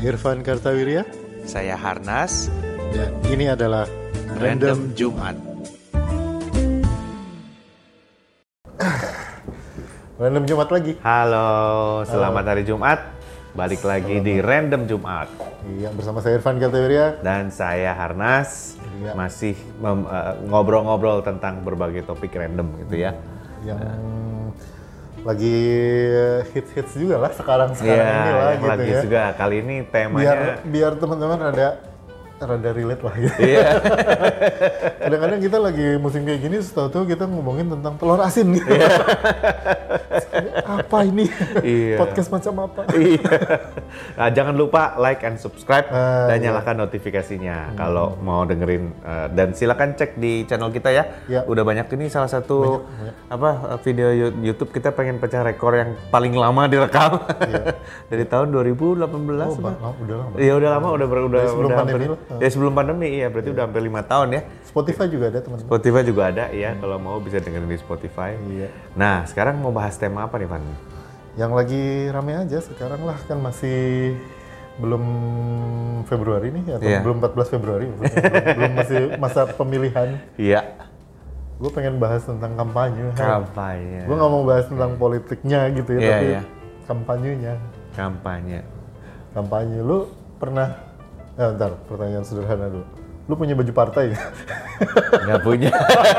Irfan Kartawirya Saya Harnas, dan ini adalah Random Jumat. Random Jumat lagi. Halo, selamat hari Jumat. Balik lagi di Random Jumat. Iya, bersama saya Irfan Kartawirya. Dan saya Harnas, Iya. masih eh, ngobrol-ngobrol tentang berbagai topik random gitu ya. yang lagi hits-hits juga lah sekarang sekarang Iya, ini lah gitu lagi ya. juga. Kali ini Biar temanya... biar teman-teman rada rada relate lah gitu. Iya, Kadang-kadang kita lagi musim kayak gini, setahu-tahu kita ngomongin tentang telur asin gitu. apa ini? Iya. Podcast macam apa? iya. Nah, jangan lupa like and subscribe Ah, dan iya. nyalakan notifikasinya kalau mau dengerin eh, dan silakan cek di channel kita ya. Iya. Udah banyak ini salah satu apa eh, video YouTube kita pengen pecah rekor yang paling lama direkam dari tahun 2018. Iya. Oh, udah. Udah lama. Iya udah lama udah ber- udah Dari sebelum udah pandemi hampir- lah. Ya sebelum pandemi iya berarti udah hampir lima tahun ya. Spotify juga ada teman-teman. Spotify juga ada ya kalau mau bisa dengerin di Spotify. Iya. Nah sekarang mau bahas tema apa nih Van? Yang lagi rame aja sekarang lah kan masih belum Februari nih atau Iya. belum 14 Februari belum, belum masih masa pemilihan. Iya. Gue pengen bahas tentang kampanye. Kampanye. Gue nggak mau bahas tentang politiknya gitu ya, Iya, tapi iya. kampanyenya. Kampanye. Kampanye lu pernah? Eh, bentar, pertanyaan sederhana dulu. Lu punya baju partai nggak? Nggak punya.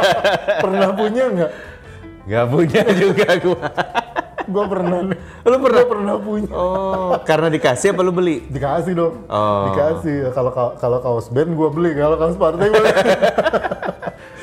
pernah punya nggak? Nggak punya juga gua. Gue pernah. Lu pernah? Gua pernah punya. Oh, karena dikasih apa lu beli? Dikasih dong. Oh. Dikasih. Kalau kalau kaos band gue beli, kalau kaos partai gue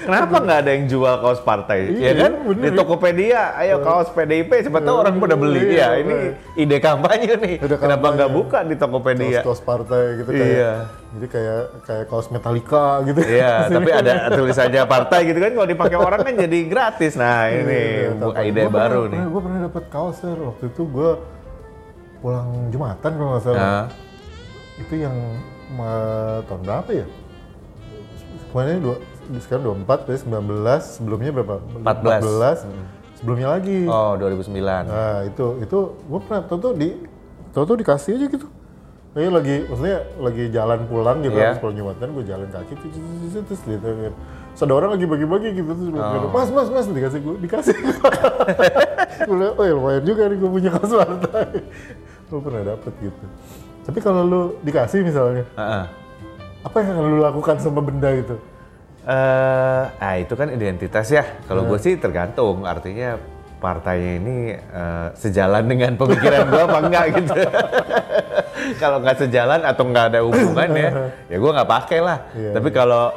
Kenapa nggak ada yang jual kaos partai? Iya, ya kan? bener. Di Tokopedia, ayo kaos PDIP, siapa tahu orang pada beli. Iya, ya, ini ide kampanye nih. Ide Kenapa kampanye. nggak buka di Tokopedia? kaos partai gitu kayak Iya. jadi kayak kayak kaos Metallica gitu Iya, tapi ada tulisannya partai gitu kan kalau dipakai orang kan jadi gratis. Nah, ini buka ide baru nih. gue pernah dapet kaos Sir. waktu itu gue pulang jumatan kalau nggak salah Nah, itu yang tahun berapa ya Pokoknya dua, sekarang 24, jadi 19, sebelumnya berapa? 14. 14, sebelumnya lagi. oh 2009. Nah itu, itu gue pernah, tau tuh di, tau tuh dikasih aja gitu. Kayak lagi, maksudnya lagi jalan pulang gitu, habis pulang jumatan gue jalan kaki, terus, terus, terus, terus gitu. Terus ada orang lagi bagi-bagi gitu, terus Oh. mas, mas, mas, dikasih gue, dikasih. gue bilang, oh ya lumayan juga nih gue punya kaos partai. Gue pernah dapet gitu. Tapi kalau lu dikasih misalnya, Heeh. apa yang akan lu lakukan sama benda gitu? Eh, ah itu kan identitas ya. Kalau gue sih tergantung. Artinya partainya ini eh, sejalan dengan pemikiran gue apa enggak gitu. kalau nggak sejalan atau nggak ada hubungan ya, ya gue nggak pakai lah. Iya, Tapi kalau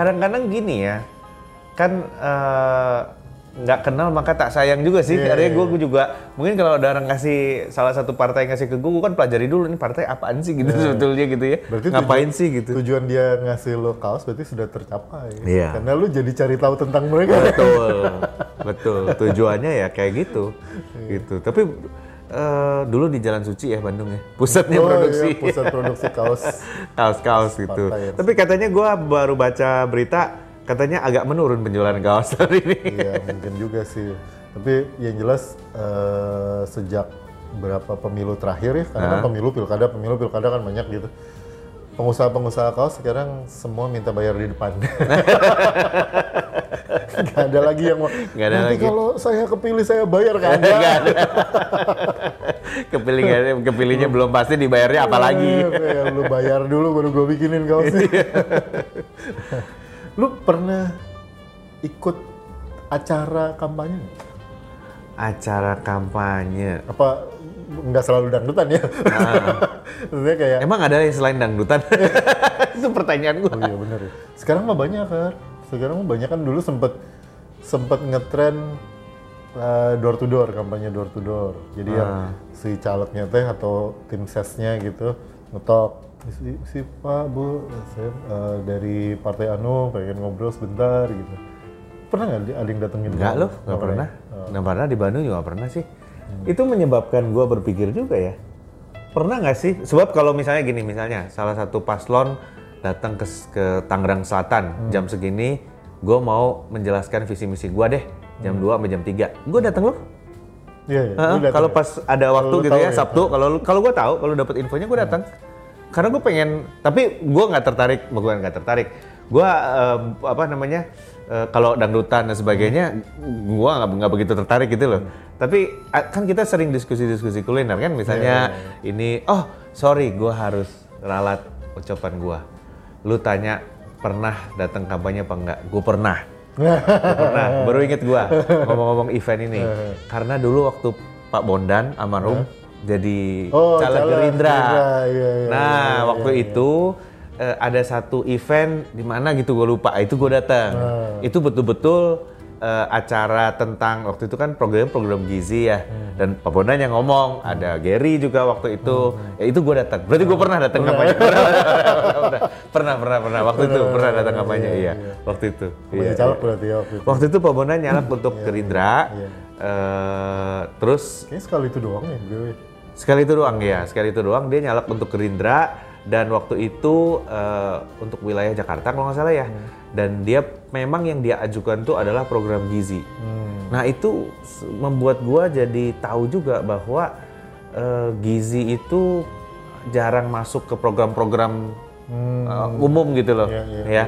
kadang-kadang gini ya, kan eh, nggak kenal maka tak sayang juga sih. Iya, Artinya iya. gue juga mungkin kalau ada orang kasih salah satu partai yang ngasih ke gue, gue kan pelajari dulu ini partai apaan sih gitu sebetulnya gitu ya. Iya. Berarti Ngapain tuju- sih gitu. Tujuan dia ngasih lo kaos berarti sudah tercapai. Iya. Karena lu jadi cari tahu tentang mereka. betul betul tujuannya ya kayak gitu Iya. gitu tapi eh, dulu di Jalan Suci ya Bandung ya pusatnya Oh, produksi iya, pusat produksi kaos. kaos-kaus gitu Partai ya. tapi katanya gua baru baca berita katanya agak menurun penjualan kaos hari ini Iya, mungkin juga sih. Tapi yang jelas eh, sejak berapa pemilu terakhir ya, karena kan pemilu pilkada, pemilu pilkada kan banyak gitu. Pengusaha-pengusaha kaos sekarang semua minta bayar di depan. Gak ada lagi yang mau. Ada Nanti lagi." kalau saya kepilih saya bayar kan? Nggak ada. kepilih kepilihnya belum pasti dibayarnya apalagi Ya, lu bayar dulu baru gue bikinin kaosnya. Iya. Lu pernah ikut acara kampanye acara kampanye Apa nggak selalu dangdutan ya? Maksudnya kayak, emang ada yang selain dangdutan itu pertanyaan gua oh iya bener ya. Sekarang mah banyak kan. Sekarang mah banyak kan dulu sempet sempet ngetren uh, door to door kampanye door to door. Jadi yang Ah. si calegnya teh atau tim sesnya gitu ngetok si, si Pak Bu saya uh, dari partai Anu pengen ngobrol sebentar gitu. Pernah nggak ada yang datengin? Enggak kamu? loh, nggak pernah. Nggak pernah di Bandung juga nggak pernah sih. Itu menyebabkan gua berpikir juga ya. Pernah nggak sih? Sebab kalau misalnya gini, misalnya salah satu paslon datang ke, ke Tangerang Selatan jam segini, gue mau menjelaskan visi misi gua deh jam 2 sampai jam 3. Gue datang loh. Iya, iya. Lu datang kalau ya? pas ada waktu lu gitu ya, ya? Sabtu, kalau kalau gue tahu, kalau dapat infonya gue datang. Karena gue pengen tapi gue nggak tertarik bukan nggak tertarik. Gue eh, apa namanya eh, kalau dangdutan dan sebagainya gue nggak nggak begitu tertarik gitu loh. Tapi ah, kan kita sering diskusi-diskusi kuliner kan misalnya ini oh sorry gue harus ralat ucapan gue lu tanya pernah datang kampanye apa enggak gue pernah. Gua pernah. Baru inget gua ngomong-ngomong event ini. Karena dulu waktu Pak Bondan almarhum jadi Oh, caleg caleg Gerindra. Gerindra, iya, iya, nah iya, waktu itu eh, ada satu event di mana gitu gue lupa itu gue datang. Itu betul-betul eh, acara tentang waktu itu kan program-program gizi ya dan Pak Bondan yang ngomong ada Gary juga waktu itu ya itu gue datang. Berarti gue pernah datang kampanye. Pernah, pernah, pernah, pernah, pernah. Waktu itu pernah datang kampanye iya, waktu itu. Masih Iya, caleg iya. berarti ya waktu itu. Waktu itu Pak Bondan nyalak untuk Gerindra. iya. eh, terus Kayaknya sekali itu doang ya gue. Sekali itu doang ya, sekali itu doang dia nyalak untuk Gerindra dan waktu itu eh, untuk wilayah Jakarta kalau nggak salah ya. Dan dia memang yang dia ajukan tuh adalah program gizi. Nah itu membuat gua jadi tahu juga bahwa eh, gizi itu jarang masuk ke program-program eh, umum gitu loh, Iya, iya, ya.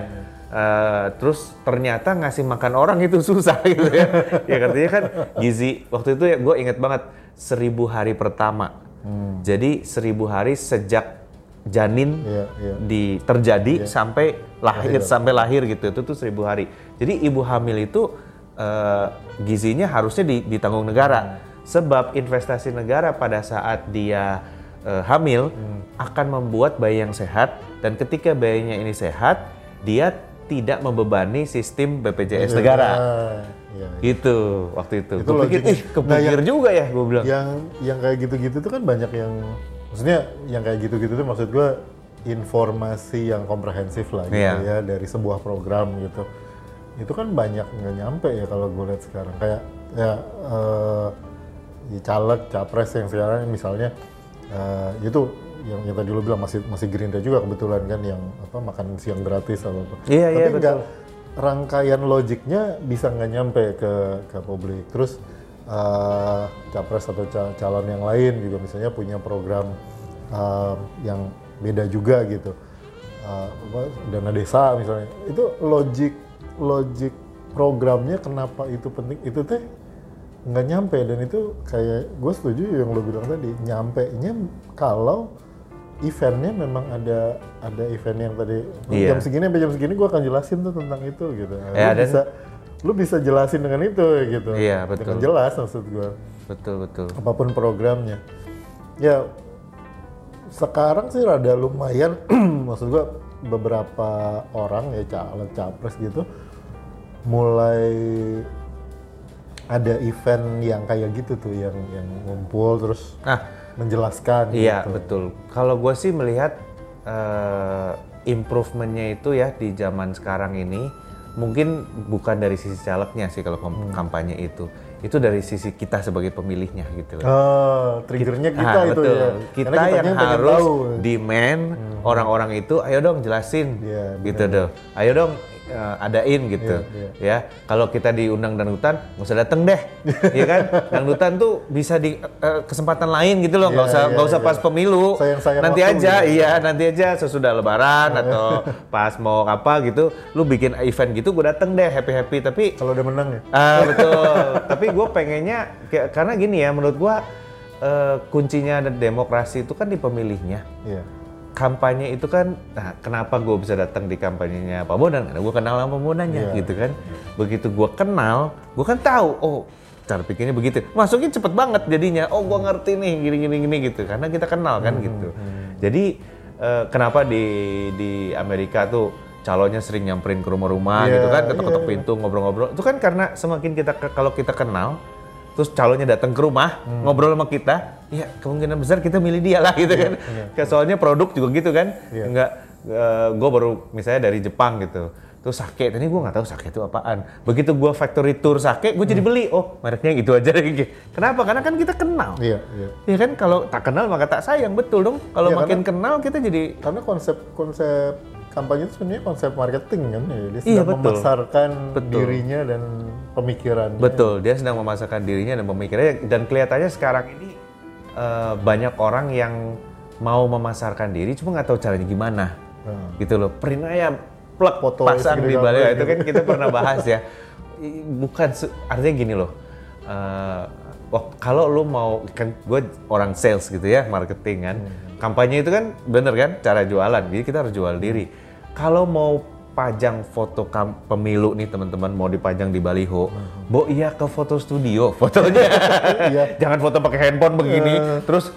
Eh, terus ternyata ngasih makan orang itu susah gitu ya. ya katanya kan gizi waktu itu ya gue inget banget seribu hari pertama. Jadi seribu hari sejak janin Iya, iya. di terjadi sampai lahir sampai lahir gitu. Itu tuh seribu hari. Jadi ibu hamil itu eh, gizinya harusnya di- ditanggung negara. Sebab investasi negara pada saat dia eh, hamil akan membuat bayi yang sehat. Dan ketika bayinya ini sehat dia tidak membebani sistem BPJS negara. Ah, iya. Gitu waktu itu. Itu Gue pikir, ih kepikir juga ya gue bilang. Yang yang kayak gitu-gitu tuh kan banyak yang maksudnya yang kayak gitu-gitu tuh maksud gue informasi yang komprehensif lah gitu Iya. ya dari sebuah program gitu. Itu kan banyak nggak nyampe ya kalau gue lihat sekarang kayak ya eh, ya caleg, capres yang sekarang misalnya eh, itu yang, yang tadi lu bilang masih masih Gerindra juga kebetulan kan yang apa makan siang gratis atau apa. Iya, Tapi iya, nggak rangkaian logiknya bisa nggak nyampe ke ke publik. Terus eh, capres atau ca- calon yang lain juga misalnya punya program eh, yang beda juga gitu. Apa, dana desa misalnya. Itu logik logik programnya kenapa itu penting itu teh nggak nyampe dan itu kayak gue setuju yang lo bilang tadi nyampe nya kalau eventnya memang ada ada event yang tadi Iya. jam segini sampai jam segini gue akan jelasin tuh tentang itu gitu Ya, lu dan- bisa lu bisa jelasin dengan itu gitu Iya, betul. dengan jelas maksud gue Betul betul. apa pun programnya ya sekarang sih rada lumayan maksud gua beberapa orang ya caleg capres gitu mulai ada event yang kayak gitu tuh yang yang ngumpul terus Nah, menjelaskan Iya gitu. betul. Kalau gue sih melihat eh, improvementnya itu ya di zaman sekarang ini mungkin bukan dari sisi calegnya sih kalau kom- kampanye itu, itu dari sisi kita sebagai pemilihnya gitu. Oh, triggernya kita Ah, itu betul. ya. Kita Karena yang harus tahu. demand orang-orang itu, ayo dong jelasin, Iya, gitu dong. Ayo dong eh, adain gitu, Iya, ya. Kalau kita diundang dangdutan, nggak usah dateng deh, ya kan? Dangdutan tuh bisa di eh, kesempatan lain gitu loh, nggak Iya, usah iya, nggak usah iya. pas pemilu. Nanti aja, gitu. iya nanti aja sesudah Lebaran atau pas mau apa gitu, lu bikin event gitu, gue dateng deh happy happy. Tapi Kalau udah menang ya. Ah betul. Tapi gue pengennya kayak- karena gini ya menurut gue eh, kuncinya ada demokrasi itu kan di pemilihnya. Iya. Kampanye itu kan, nah kenapa gue bisa datang di kampanyenya Pak Bondan? Karena gue kenal sama Pak Bondannya Iya. gitu kan. Begitu gue kenal, gue kan tahu. Oh cara pikirnya begitu. Masuknya cepet banget jadinya. Oh gue ngerti nih gini gini gini gitu. Karena kita kenal kan Hmm, gitu. Jadi eh, kenapa di di Amerika tuh calonnya sering nyamperin ke rumah-rumah Iya, gitu kan, ketok-ketok iya. pintu ngobrol-ngobrol. Itu kan karena semakin kita kalau kita kenal, terus calonnya datang ke rumah ngobrol sama kita, ya kemungkinan besar kita milih dia lah gitu kan. Kayak soalnya produk juga gitu kan, Iya. enggak gue baru misalnya dari Jepang gitu. Terus sake, tadi gue nggak tahu sake itu apaan. Begitu gue factory tour sake, gue jadi beli. Oh, mereknya gitu aja deh. Kenapa? Karena kan kita kenal. Iya, iya. Ya kan kalau tak kenal maka tak sayang, betul dong. Kalau Iya, makin kenal kita jadi Karena konsep konsep kampanye itu sebenarnya konsep marketing kan ya. Dia Iya, sedang betul. memasarkan Betul. dirinya dan pemikirannya. Betul, dia sedang memasakkan dirinya dan pemikirannya dan kelihatannya sekarang ini eh, banyak orang yang mau memasarkan diri cuma nggak tahu caranya gimana Hmm. gitu loh print aja plek Foto pasang di balik itu kan kita pernah bahas ya bukan artinya gini loh eh, wah, kalau lu mau kan gue orang sales gitu ya marketing kan. Kampanye itu kan bener kan cara jualan. Jadi kita harus jual diri. Kalau mau pajang foto kam- pemilu nih teman-teman mau dipajang di baliho, bo iya ke foto studio fotonya, Iya. jangan foto pakai handphone begini, terus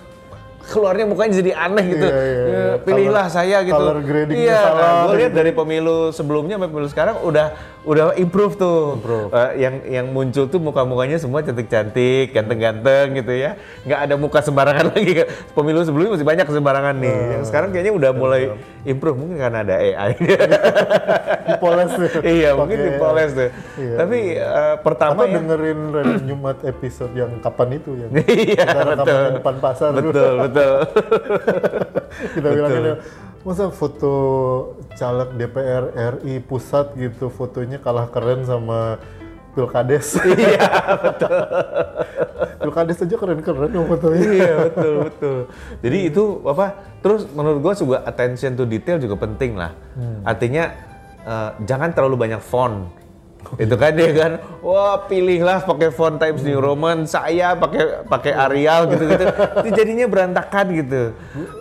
keluarnya mukanya jadi aneh gitu. Iya, iya, iya. Ya, pilihlah Color- saya gitu. color gradingnya iya, salah, nah, gue lihat gitu. dari pemilu sebelumnya sampai pemilu sekarang udah udah improve tuh. Eh, yang yang muncul tuh muka-mukanya semua cantik-cantik, ganteng-ganteng gitu ya. Nggak ada muka sembarangan lagi. Pemilu sebelumnya masih banyak sembarangan nih. Eh, Yang sekarang kayaknya udah mulai improve mungkin karena ada AI. dipoles tuh. iya, mungkin Pakai- dipoles tuh. Iya, Tapi eh, pertama Atau ya dengerin Jumat episode yang kapan itu yang Iya, kita rekaman depan pasar betul, betul. kita bilangin ya, masa foto caleg DPR RI pusat gitu fotonya kalah keren sama Pilkades. Iya, Pilkades aja keren-keren yang fotonya. iya betul betul. Jadi itu apa? Terus menurut gua juga attention to detail juga penting lah. Artinya eh, jangan terlalu banyak font. Itu kan dia kan, wah pilihlah pakai font Times New Roman, saya pakai pakai Arial gitu-gitu. Itu jadinya berantakan gitu.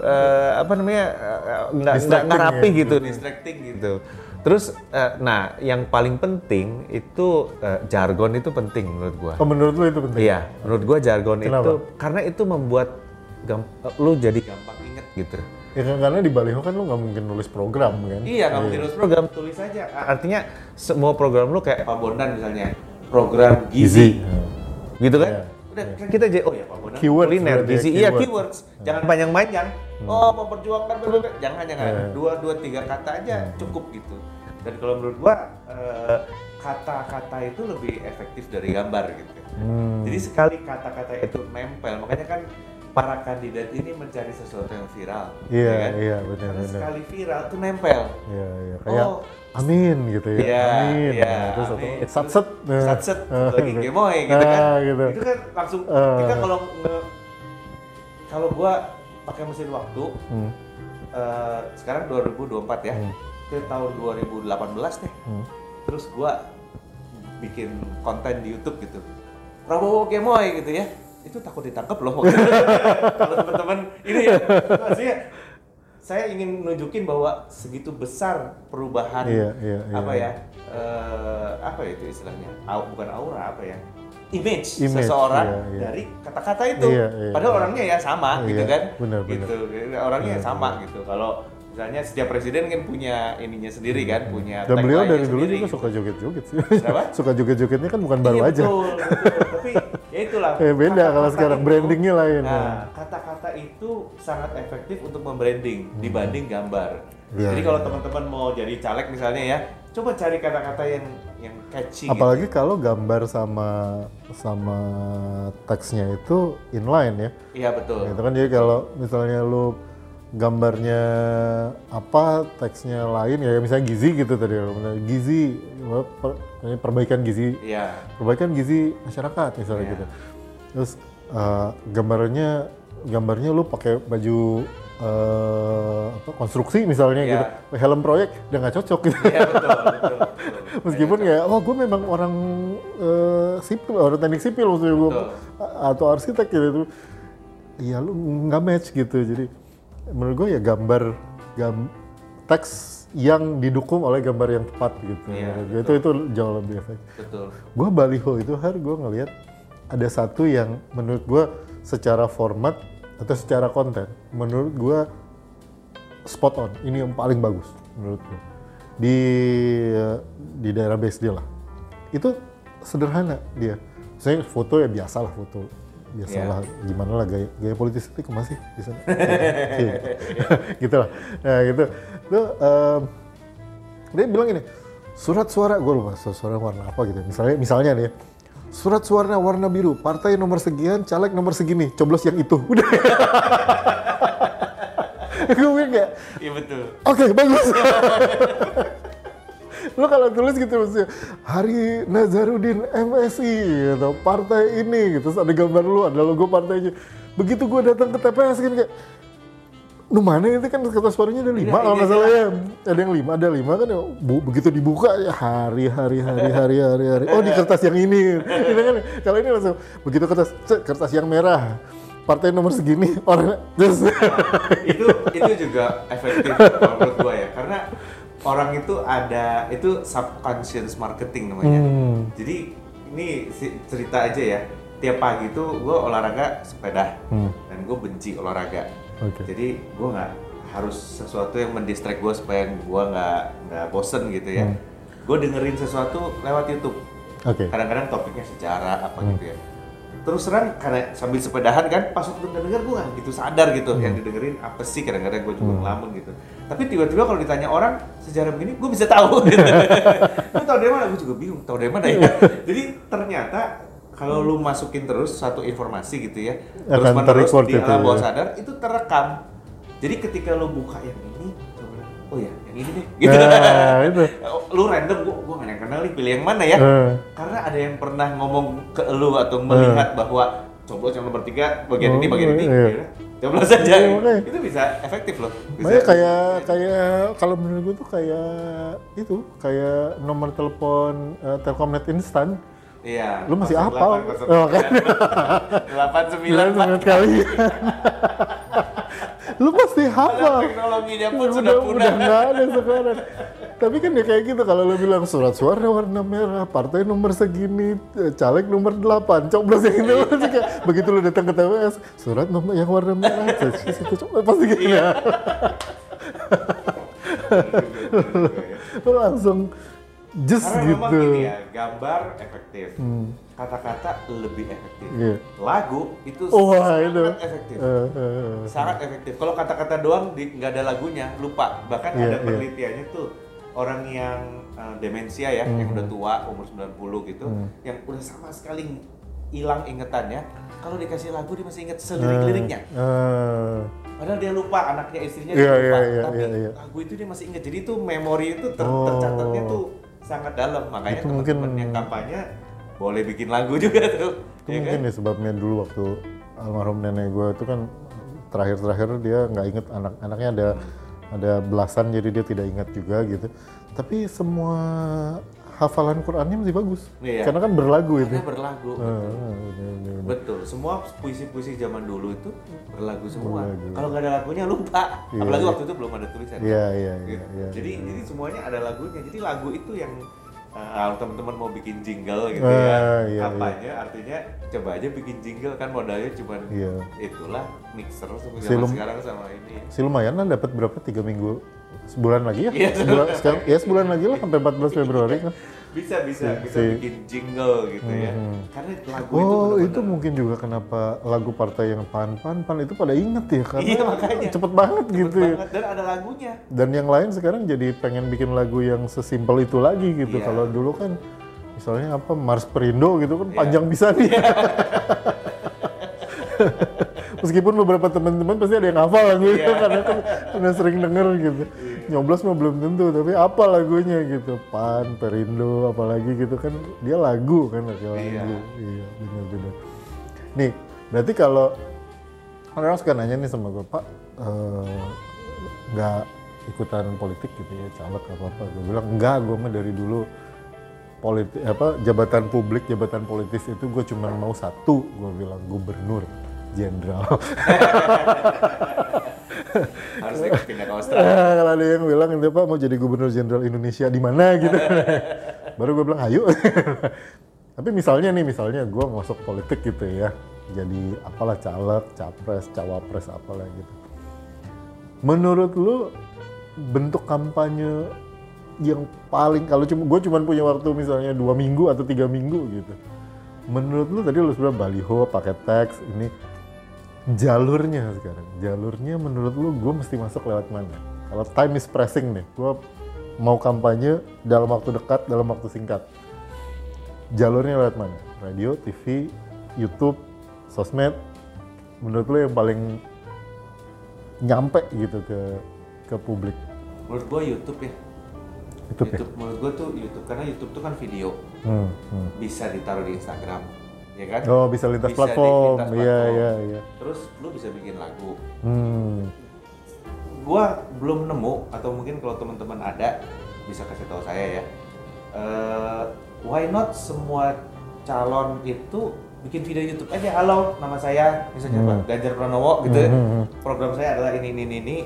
Eh, apa namanya? eh, nggak nggak rapi ya. gitu, distracting gitu. Terus, eh, nah yang paling penting itu eh, jargon itu penting menurut gua. Oh, menurut lu itu penting? Iya, menurut gua jargon Kenapa? itu karena itu membuat gam- lu jadi gampang inget gitu. Ya kan karena di baliho kan lu nggak mungkin nulis program kan? Iya, nggak mungkin nulis program, tulis aja. Artinya semua program lu kayak Pak Bondan misalnya, program gizi, gitu kan? Iya. Udah kan kita jadi oh ya Pak Bondan Keywords kuliner ya, gizi, iya keywords. keywords. Jangan panjang-panjang. Oh, memperjuangkan berbagai jangan jangan. Iya. Dua dua tiga kata aja cukup gitu. Dan kalau menurut gua eh, kata-kata itu lebih efektif dari gambar gitu. Hmm. Jadi sekali kata-kata itu nempel, makanya kan para kandidat ini mencari sesuatu yang viral. Iya, ya kan? iya, benar, Karena benar. sekali viral tuh nempel. Iya, iya. Kayak Oh. amin gitu ya. Iya, amin. iya, Nah, terus amin. atau satset. Nah. Satset, lagi gemoy gitu kan. Ah, gitu. Itu kan langsung Ah. kita kalau nge- kalau gua pakai mesin waktu Hmm. eh, sekarang 2024 ya. Hmm. Ke tahun 2018 deh. Hmm. Terus gua bikin konten di YouTube gitu. Prabowo gemoy gitu ya. Itu takut ditangkap loh. kalau teman-teman ini ya, maksudnya saya ingin nunjukin bahwa segitu besar perubahan Iya, iya, iya. apa ya eh, apa itu istilahnya Au- bukan aura apa ya image, Image, seseorang iya, iya. dari kata-kata itu Iya, iya, padahal iya. orangnya ya sama Iya, gitu kan benar, gitu orangnya ya sama gitu kalau misalnya setiap presiden kan punya ininya sendiri kan punya Dan beliau dari dulu sendiri juga gitu. suka joget-joget sih. Suka joget-jogetnya kan bukan baru Iya, aja. betul, betul. tapi itulah Eh, beda kalau kata-kata sekarang, itu- brandingnya lain. nah kata-kata itu sangat efektif untuk membranding dibanding gambar Iya, jadi kalau iya. teman-teman mau jadi caleg misalnya ya coba cari kata-kata yang yang catchy gitu. Apalagi kalau gambar sama sama teksnya itu inline ya. iya betul Itu kan jadi kalau misalnya lu gambarnya apa, teksnya lain ya misalnya gizi gitu tadi. Gizi per- perbaikan gizi iya perbaikan gizi masyarakat misalnya Iya. gitu. Terus eh, gambarnya gambarnya lu pakai baju eh, apa, konstruksi misalnya Iya. gitu, helm proyek udah nggak cocok gitu. iya betul betul, betul. Meskipun ya, oh gue memang orang eh, sipil, orang teknik sipil maksudnya gue atau arsitek gitu. Iya lu nggak match gitu. Jadi menurut gue ya gambar gam, teks yang didukung oleh gambar yang tepat gitu. Iya, itu itu jauh lebih efektif. betul Gue baliho itu hari gue ngelihat ada satu yang menurut gue secara format atau secara konten menurut gue spot on. Ini yang paling bagus menurut gue di di daerah BSD lah. Itu sederhana dia. Saya foto ya biasa lah foto biasalah gimana lah gaya, gaya politis itu masih di sana? Iya. gitu lah. Nah gitu. Tuh em, dia bilang ini surat suara gue lupa surat suara warna apa gitu. Misalnya misalnya nih ya, surat suara warna biru partai nomor sekian caleg nomor segini coblos yang itu. Udah. Gue kayak iya betul. Oke bagus lo kalau tulis gitu maksudnya Hari Nazarudin MSI gitu partai ini gitu. Terus ada gambar lu ada logo partainya. Begitu gue datang ke TPS kan kayak nu mana itu kan kertas suaranya ada lima Iya, kalau nggak iya, salah ya. Ada yang lima ada lima kan ya, bu- begitu dibuka ya hari hari hari hari hari hari. Oh di kertas yang ini. Gitu kan. Kalau ini langsung begitu kertas kertas yang merah. Partai nomor segini orang terus. Itu itu juga efektif kalau menurut gua ya. Karena orang itu ada itu subconscious marketing namanya Hmm. jadi ini cerita aja ya tiap pagi tuh gua olahraga sepeda Hmm. dan gue benci olahraga Oke. jadi gua nggak harus sesuatu yang mendistract gua supaya gua nggak nggak bosen gitu ya Hmm. gue dengerin sesuatu lewat YouTube oke kadang-kadang topiknya sejarah apa Hmm. gitu ya terus terang karena sambil sepedahan kan pas waktu denger gue nggak gitu sadar gitu Hmm. yang didengerin apa sih kadang-kadang gue juga ngelamun gitu tapi tiba-tiba kalau ditanya orang sejarah begini gue bisa tahu gitu. lu tahu dari mana gue juga bingung tahu dari mana ya jadi ternyata kalau lu masukin terus satu informasi gitu ya terus Akan menerus di alam bawah ya. sadar itu terekam jadi ketika lu buka yang ini oh ya yang ini deh gitu Nah, itu. lu random gua gua gak ada yang kenal nih pilih yang mana ya Eh. karena ada yang pernah ngomong ke lu atau melihat bahwa coblos yang nomor tiga bagian ini Oh, bagian ini iya. Coblos saja Iya, itu bisa efektif loh bisa Makanya kayak kayak kalau menurut gue tuh kayak itu kayak nomor telepon eh, Telkomnet instan. iya Lu masih 08, hafal? 08, Oh, kan? delapan sembilan kali. Pasti hafal. teknologinya pun udah, sudah udah punah nggak ada sekarang. Tapi kan ya kayak gitu kalau lu bilang surat suara warna merah, partai nomor segini, eh, caleg nomor 8, coblos yang itu kayak begitu lu datang ke TPS, surat nomor yang warna merah, pasti gitu ya. Lu langsung just karena gitu. memang gini ya gambar efektif kata-kata lebih efektif Iya. lagu itu Wah, sangat efektif Eh, eh, eh. sangat efektif. Kalau kata-kata doang di- nggak ada lagunya, lupa. Bahkan Iya, ada iya. penelitiannya tuh orang yang uh, demensia ya, yang Hmm. udah tua umur 90 gitu, yang udah sama sekali hilang ingetannya. Kalau dikasih lagu dia masih inget selirik-liriknya. Eh, Padahal dia lupa anaknya istrinya Iya, dia lupa, iya, iya, tapi iya, iya. lagu itu dia masih inget. Jadi itu memori itu ter- Oh. tercatatnya tuh sangat dalam. Makanya teman-teman yang kampanye boleh bikin lagu juga tuh. itu ya mungkin kan? ya sebabnya dulu waktu almarhum nenek gue itu kan terakhir-terakhir dia nggak inget anak-anaknya ada ada belasan jadi dia tidak ingat juga gitu tapi semua hafalan Qurannya masih bagus Iya. karena kan berlagu itu Karena berlagu. Bener, bener. Betul, semua puisi-puisi zaman dulu itu berlagu semua. Kalau nggak ada lagunya lupa. Iya, Apalagi iya. waktu itu belum ada tulisan. Iya, iya, Gitu. iya, iya, jadi iya. jadi semuanya ada lagunya. Jadi lagu itu yang kalau teman-teman mau bikin jingle gitu Ah, ya, iya, kampanye artinya coba aja bikin jingle kan modalnya cuma Iya. itulah mixer sama zaman Silum. sekarang sama ini. si lumayan lah dapat berapa tiga minggu sebulan lagi ya Iya. sebulan sekarang ya sebulan lagi lah sampai 14 Februari kan Bisa bisa bisa si- bikin jingle gitu ya. Mhm. Karena lagu itu Oh benar-benar- itu mungkin juga kenapa lagu partai yang pan pan pan itu pada inget ya karena Iya, makanya. cepet banget cepet gitu ya. banget dan ada lagunya. Dan yang lain sekarang jadi pengen bikin lagu yang sesimpel itu lagi gitu. Iya. Kalau dulu kan misalnya apa Mars Perindo gitu kan Iya. panjang bisa nih. Meskipun beberapa teman-teman pasti ada yang hafal lagu itu Iya. karena kan udah sering denger gitu. Nyoblos mah belum tentu tapi apa lagunya gitu. Pan, Perindo apalagi gitu kan dia lagu kan pakai lagu. Iya. Iya, benar-benar. Nih, berarti kalau orang suka nanya nih sama gue, Pak, eh, nggak ikutan politik gitu ya, caleg apa apa. Gue bilang enggak, gue mah dari dulu politik apa jabatan publik, jabatan politis itu gue cuma mau satu, gue bilang gubernur jenderal. Harusnya pindah ke Australia. Eh, Kalau ada yang bilang itu Pak mau jadi gubernur jenderal Indonesia di mana gitu. Baru gue bilang ayo. Tapi misalnya nih, misalnya gue masuk politik gitu ya, jadi apalah caleg, capres, cawapres apalah gitu. Menurut lu bentuk kampanye yang paling kalau cuma gue cuma punya waktu misalnya dua minggu atau tiga minggu gitu. Menurut lu tadi lu sudah baliho pakai teks ini jalurnya sekarang. Jalurnya menurut lu gue mesti masuk lewat mana? Kalau time is pressing nih gue mau kampanye dalam waktu dekat dalam waktu singkat. Jalurnya lewat mana? Radio TV YouTube sosmed. Menurut lu yang paling nyampe gitu ke ke publik? Menurut gua YouTube ya. YouTube ya? YouTube. Menurut gua tuh YouTube karena YouTube tuh kan video. Hmm, hmm. bisa ditaruh di Instagram, ya kan? oh bisa lintas Bisa platform. iya iya iya. Terus lu bisa bikin lagu. hmm. Gua belum nemu atau mungkin kalau teman-teman ada bisa kasih tahu saya ya. Eh, why not semua calon itu bikin video YouTube aja? Halo nama saya misalnya Pak Ganjar Pranowo gitu Hmm, hmm, program saya adalah ini ini ini,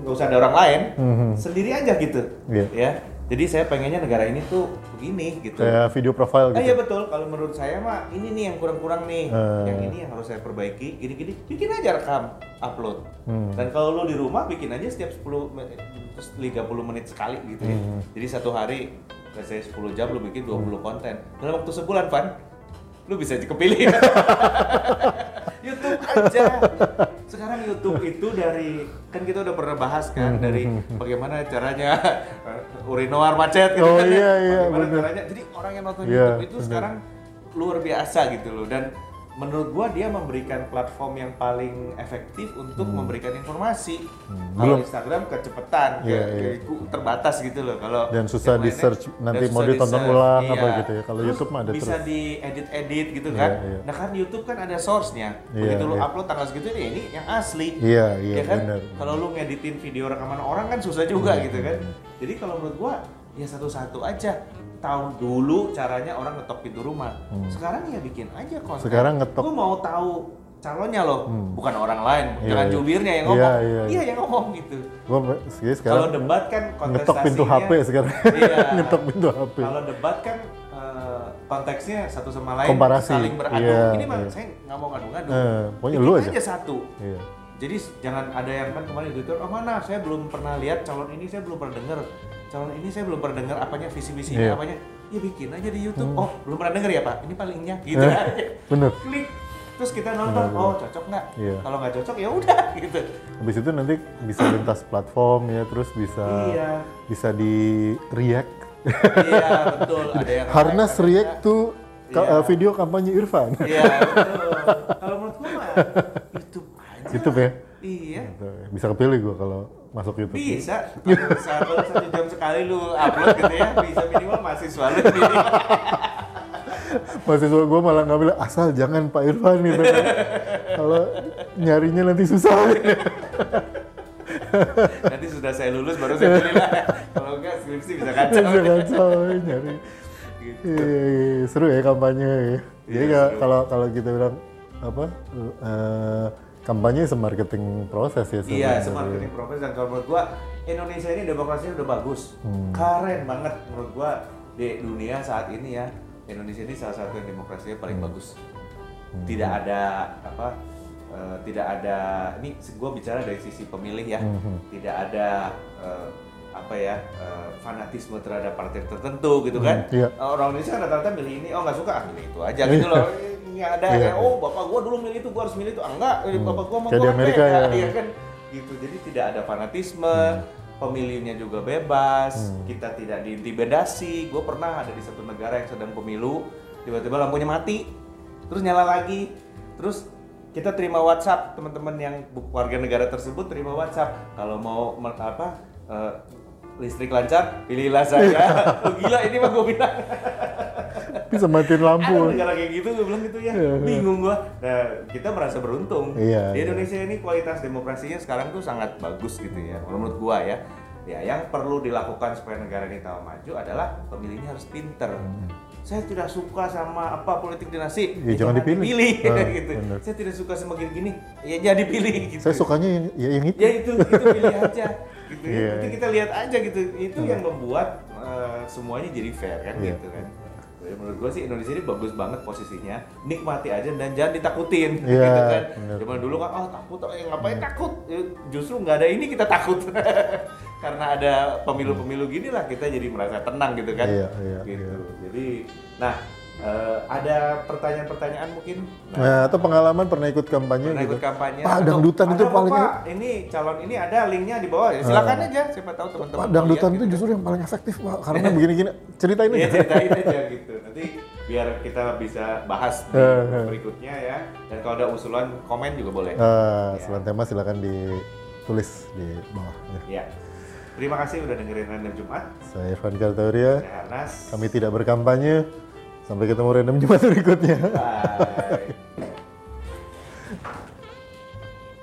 nggak usah ada orang lain. Hmm, hmm. sendiri aja gitu Iya. ya jadi saya pengennya negara ini tuh begini gitu Kayak video profile Ah, iya gitu. betul. Kalau menurut saya mah ini nih yang kurang-kurang nih. Eh. Yang ini yang harus saya perbaiki. Gini-gini bikin aja rekam, upload. Hmm. Dan kalau lo di rumah bikin aja setiap 10 men- terus 30 menit sekali gitu ya. Hmm. Jadi satu hari let's say 10 jam lo bikin 20 konten. Dalam waktu sebulan, Van, lu bisa kepilih. YouTube aja. YouTube itu dari kan kita udah pernah bahas kan dari bagaimana caranya uh, urinoir macet gitu Oh, kan ya. iya, iya, Bagaimana bener. caranya. Jadi orang yang nonton Iya, YouTube itu bener. sekarang luar biasa gitu loh dan menurut gua dia memberikan platform yang paling efektif untuk memberikan informasi. Kalau Hmm. Belum. Instagram kecepatan, Iya, kayak- iya. ku- terbatas gitu loh. Kalau Dan susah lainnya- di-search, nanti mau ditonton ulang apa iya. gitu ya. Kalau YouTube mah ada bisa terus. diedit-edit gitu Iya, kan. iya. Nah kan YouTube kan ada source-nya. Iya, Begitu lu iya. upload tanggal segitu nih, ini yang asli. Iya, iya, ya kan? Kalau lu ngeditin video rekaman orang kan susah juga Iya, gitu kan. Jadi kalau menurut gua ya satu-satu aja. Tahu dulu caranya orang ngetok pintu rumah. Sekarang ya bikin aja konten. Hmm. Sekarang ngetok- Gua mau tahu calonnya loh, Hmm. bukan orang lain. Iya, Jangan iya. jubirnya yang Iya, ngomong. iya, iya. yang ngomong gitu. Gua sih Kalau sekarang debat kan ngetok pintu HP sekarang. Iya. ngetok pintu HP. Kalau debat kan eh, konteksnya satu sama lain Komparasi. saling beradu. Iya, Ini mah iya. saya nggak mau ngadu-ngadu. Eh, pokoknya lu aja. satu. Iya. Jadi jangan ada yang kan kemarin di Twitter, oh mana saya belum pernah lihat calon ini saya belum pernah dengar. Calon ini saya belum pernah dengar apanya visi misinya Iya. apanya. Ya bikin aja di YouTube. Oh, belum pernah dengar ya, Pak. Ini palingnya gitu Eh, aja. bener. Klik. Terus kita nonton, Bener, oh cocok nggak? Iya. Kalau nggak cocok ya udah gitu. Habis itu nanti bisa lintas platform ya, terus bisa Iya. bisa di react. iya, betul. Ada yang ada react yang- to ka- Iya. video kampanye Irfan. Iya, betul. Kalau menurut gua mah YouTube aja. YouTube ya. Iya. Gitu. Bisa kepilih gua kalau masuk YouTube. Bisa. Kalau sa- kalau satu jam sekali lu upload gitu ya, bisa minimal mahasiswa lu ini. Mahasiswa gua malah nggak bilang asal jangan Pak Irfan gitu kan. kalau nyarinya nanti susah. Nanti sudah saya lulus baru saya pilih lah. Kalau enggak skripsi bisa kacau. Bisa kacau nyari. Gitu. Iya, seru ya kampanye ya. Jadi seru. kalau kalau kita bilang apa eh, kampanye semarketing proses ya Iya, sebenarnya. semarketing profes dan kalau menurut gua Indonesia ini demokrasinya udah bagus. Keren banget menurut gua di dunia saat ini ya. Indonesia ini salah satu yang demokrasinya paling bagus. Tidak ada apa eh, tidak ada ini gue bicara dari sisi pemilih ya tidak ada eh, apa ya eh, fanatisme terhadap partai tertentu gitu kan iya. orang Indonesia kan rata-rata milih ini oh nggak suka ah milih itu aja gitu loh nggak ada Iya, kayak, oh bapak gua dulu milih itu gua harus milih itu. Ah, enggak eh, bapak gua mau gua Amerika ya. Iya kan? Gitu jadi tidak ada fanatisme pemilihnya juga bebas kita tidak diintimidasi. Gue pernah ada di satu negara yang sedang pemilu tiba-tiba lampunya mati terus nyala lagi. Terus kita terima WhatsApp teman-teman yang warga negara tersebut terima WhatsApp kalau mau apa eh, listrik lancar pilihlah saya. Oh, gila ini mah gue bilang Bisa matiin lampu. ada negara kayak gitu gue bilang gitu ya Iya, iya. bingung gua nah kita merasa beruntung Iya, di iya. Indonesia ini kualitas demokrasinya sekarang tuh sangat bagus gitu ya menurut gua ya ya yang perlu dilakukan supaya negara ini tahu maju adalah pemilihnya harus pinter saya tidak suka sama apa politik dinasti Ya, jangan dipilih. Ah, gitu bener. saya tidak suka sama gini-gini ya jadi pilih gitu Saya sukanya yang, ya yang itu. ya itu itu pilih aja gitu ya. Iya. nanti kita lihat aja gitu itu yang membuat eh, semuanya jadi fair kan Iya. gitu kan Jadi menurut gue sih Indonesia ini bagus banget posisinya. Nikmati aja dan jangan ditakutin Iya, gitu kan. bener. zaman dulu kan oh takut oh, eh, ngapain takut? Ya, justru nggak ada ini kita takut. Karena ada pemilu-pemilu gini lah kita jadi merasa tenang gitu kan. Iya, iya, gitu. iya. jadi nah eh, ada pertanyaan-pertanyaan mungkin? Nah, atau pengalaman pernah ikut kampanye pernah gitu. ikut kampanye. Pak, dangdutan itu paling Pak, ini calon ini ada linknya di bawah ya. Silakan aja siapa tahu teman-teman Pak, dangdutan itu gitu. justru yang paling efektif, Pak. Karena begini-gini, ceritain Iya aja. ceritain aja gitu biar kita bisa bahas di Eh, eh. berikutnya ya dan kalau ada usulan komen juga boleh Eh, selain tema silakan ditulis di bawah. Ya. ya terima kasih udah dengerin random Jumat Saya Irfan saya Harnas Kami tidak berkampanye. Sampai ketemu random Jumat berikutnya. bye